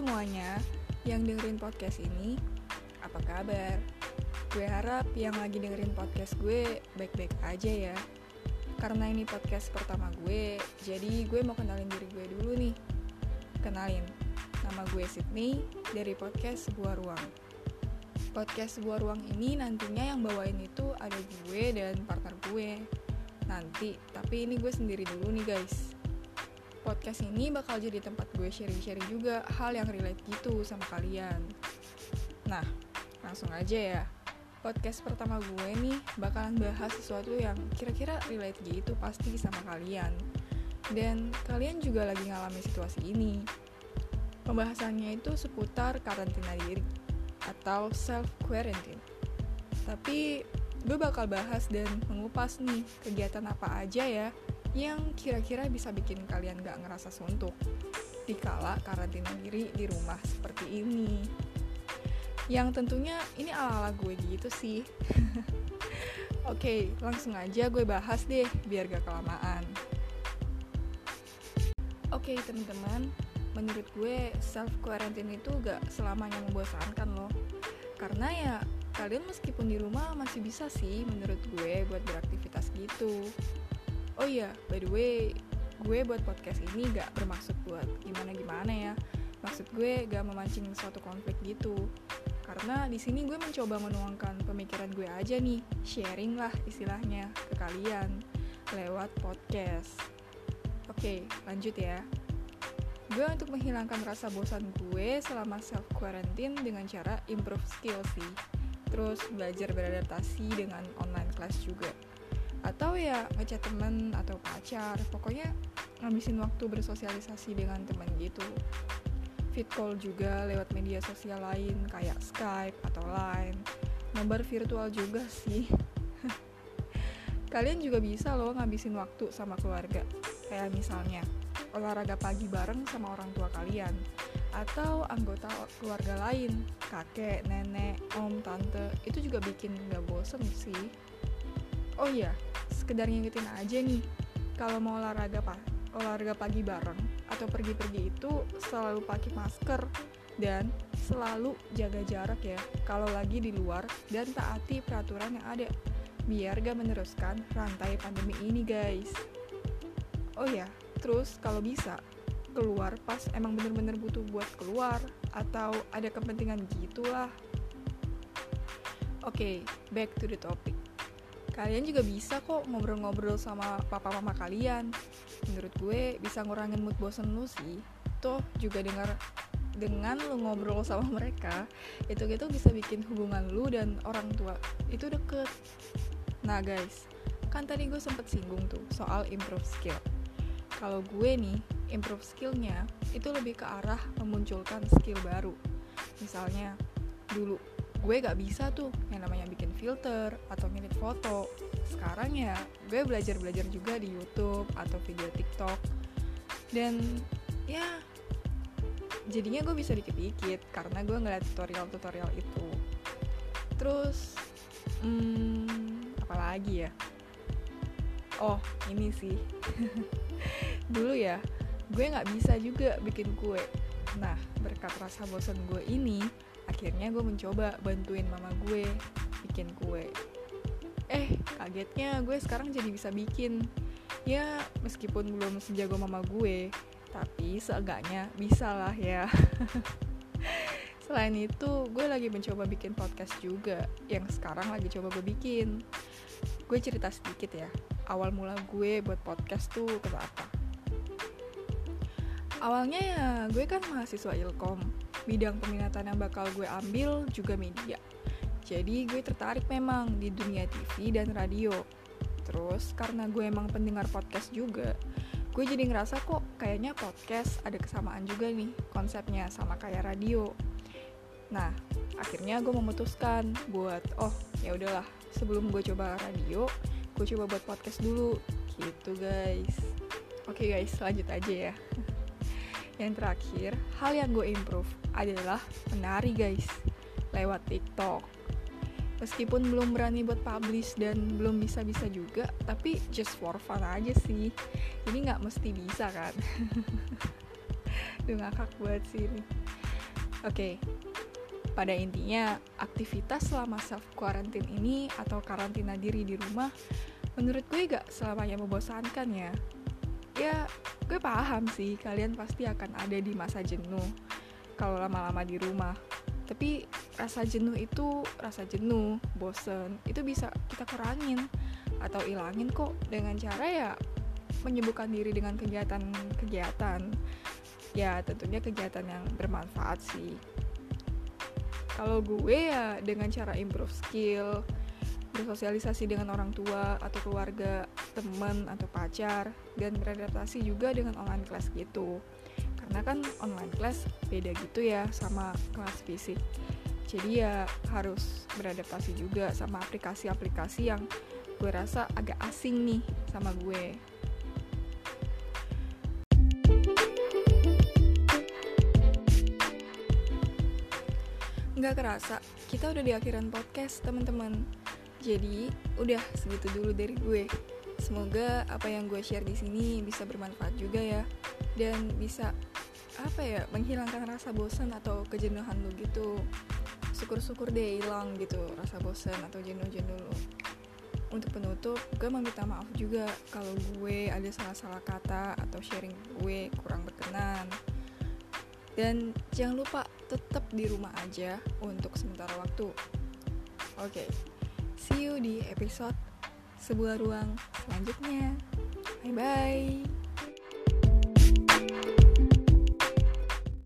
semuanya yang dengerin podcast ini, apa kabar? Gue harap yang lagi dengerin podcast gue baik-baik aja ya. Karena ini podcast pertama gue, jadi gue mau kenalin diri gue dulu nih. Kenalin, nama gue Sydney dari podcast Sebuah Ruang. Podcast Sebuah Ruang ini nantinya yang bawain itu ada gue dan partner gue. Nanti, tapi ini gue sendiri dulu nih guys podcast ini bakal jadi tempat gue sharing-sharing juga hal yang relate gitu sama kalian. Nah, langsung aja ya. Podcast pertama gue nih bakalan bahas sesuatu yang kira-kira relate gitu pasti sama kalian. Dan kalian juga lagi ngalami situasi ini. Pembahasannya itu seputar karantina diri atau self quarantine. Tapi gue bakal bahas dan mengupas nih kegiatan apa aja ya yang kira-kira bisa bikin kalian gak ngerasa suntuk dikala karantina diri di rumah seperti ini. Yang tentunya ini ala-ala gue gitu sih. Oke, langsung aja gue bahas deh biar gak kelamaan. Oke teman-teman, menurut gue self quarantine itu gak selamanya membosankan loh. Karena ya kalian meskipun di rumah masih bisa sih menurut gue buat beraktivitas gitu oh iya by the way gue buat podcast ini gak bermaksud buat gimana-gimana ya. Maksud gue gak memancing suatu konflik gitu. Karena di sini gue mencoba menuangkan pemikiran gue aja nih sharing lah istilahnya ke kalian lewat podcast. Oke lanjut ya. Gue untuk menghilangkan rasa bosan gue selama self quarantine dengan cara improve skill sih. Terus belajar beradaptasi dengan online class juga atau ya ngechat temen atau pacar pokoknya ngabisin waktu bersosialisasi dengan temen gitu. Fit call juga lewat media sosial lain kayak Skype atau Line. Nomor virtual juga sih. Kalian juga bisa loh ngabisin waktu sama keluarga. Kayak misalnya olahraga pagi bareng sama orang tua kalian. Atau anggota keluarga lain kakek, nenek, om, tante. Itu juga bikin gak bosen sih. Oh iya sekedar ngingetin aja nih kalau mau olahraga pak olahraga pagi bareng atau pergi-pergi itu selalu pakai masker dan selalu jaga jarak ya kalau lagi di luar dan taati peraturan yang ada biar gak meneruskan rantai pandemi ini guys. Oh ya terus kalau bisa keluar pas emang bener-bener butuh buat keluar atau ada kepentingan gitulah. Oke okay, back to the topic kalian juga bisa kok ngobrol-ngobrol sama papa mama kalian. Menurut gue bisa ngurangin mood bosen lu sih. Toh juga dengar dengan lu ngobrol sama mereka itu gitu bisa bikin hubungan lu dan orang tua itu deket. Nah guys kan tadi gue sempet singgung tuh soal improve skill. Kalau gue nih improve skillnya itu lebih ke arah memunculkan skill baru. Misalnya dulu gue gak bisa tuh yang namanya bikin filter atau ngedit foto. Sekarang ya gue belajar-belajar juga di YouTube atau video TikTok. Dan ya jadinya gue bisa dikit-dikit karena gue ngeliat tutorial-tutorial itu. Terus hmm, apalagi ya? Oh ini sih. Dulu ya gue nggak bisa juga bikin kue. Nah berkat rasa bosan gue ini akhirnya gue mencoba bantuin mama gue bikin kue. Eh kagetnya gue sekarang jadi bisa bikin. Ya meskipun belum sejago mama gue tapi seenggaknya bisa lah ya. Selain itu gue lagi mencoba bikin podcast juga yang sekarang lagi coba gue bikin. Gue cerita sedikit ya awal mula gue buat podcast tuh kenapa awalnya ya gue kan mahasiswa ilkom bidang peminatan yang bakal gue ambil juga media. Jadi gue tertarik memang di dunia TV dan radio. Terus karena gue emang pendengar podcast juga, gue jadi ngerasa kok kayaknya podcast ada kesamaan juga nih konsepnya sama kayak radio. Nah, akhirnya gue memutuskan buat oh ya udahlah sebelum gue coba radio, gue coba buat podcast dulu gitu guys. Oke okay guys, lanjut aja ya. Yang terakhir, hal yang gue improve adalah menari guys, lewat TikTok. Meskipun belum berani buat publish dan belum bisa-bisa juga, tapi just for fun aja sih. Ini nggak mesti bisa kan. Duh ngakak buat sih ini. Oke, pada intinya aktivitas selama self quarantine ini atau karantina diri di rumah menurut gue gak selamanya membosankan ya. Ya, gue paham sih kalian pasti akan ada di masa jenuh kalau lama-lama di rumah. Tapi rasa jenuh itu rasa jenuh, bosen, itu bisa kita kurangin atau ilangin kok. Dengan cara ya menyibukkan diri dengan kegiatan-kegiatan. Ya tentunya kegiatan yang bermanfaat sih. Kalau gue ya dengan cara improve skill bersosialisasi dengan orang tua atau keluarga teman atau pacar dan beradaptasi juga dengan online class gitu karena kan online class beda gitu ya sama kelas fisik jadi ya harus beradaptasi juga sama aplikasi-aplikasi yang gue rasa agak asing nih sama gue Nggak kerasa, kita udah di akhiran podcast, teman-teman. Jadi, udah segitu dulu dari gue. Semoga apa yang gue share di sini bisa bermanfaat juga ya, dan bisa apa ya menghilangkan rasa bosan atau kejenuhan lu gitu. Syukur-syukur deh hilang gitu rasa bosan atau jenuh-jenuh lu. Untuk penutup, gue meminta maaf juga kalau gue ada salah-salah kata atau sharing gue kurang berkenan. Dan jangan lupa tetap di rumah aja untuk sementara waktu. Oke, okay. see you di episode sebuah ruang selanjutnya. Bye bye.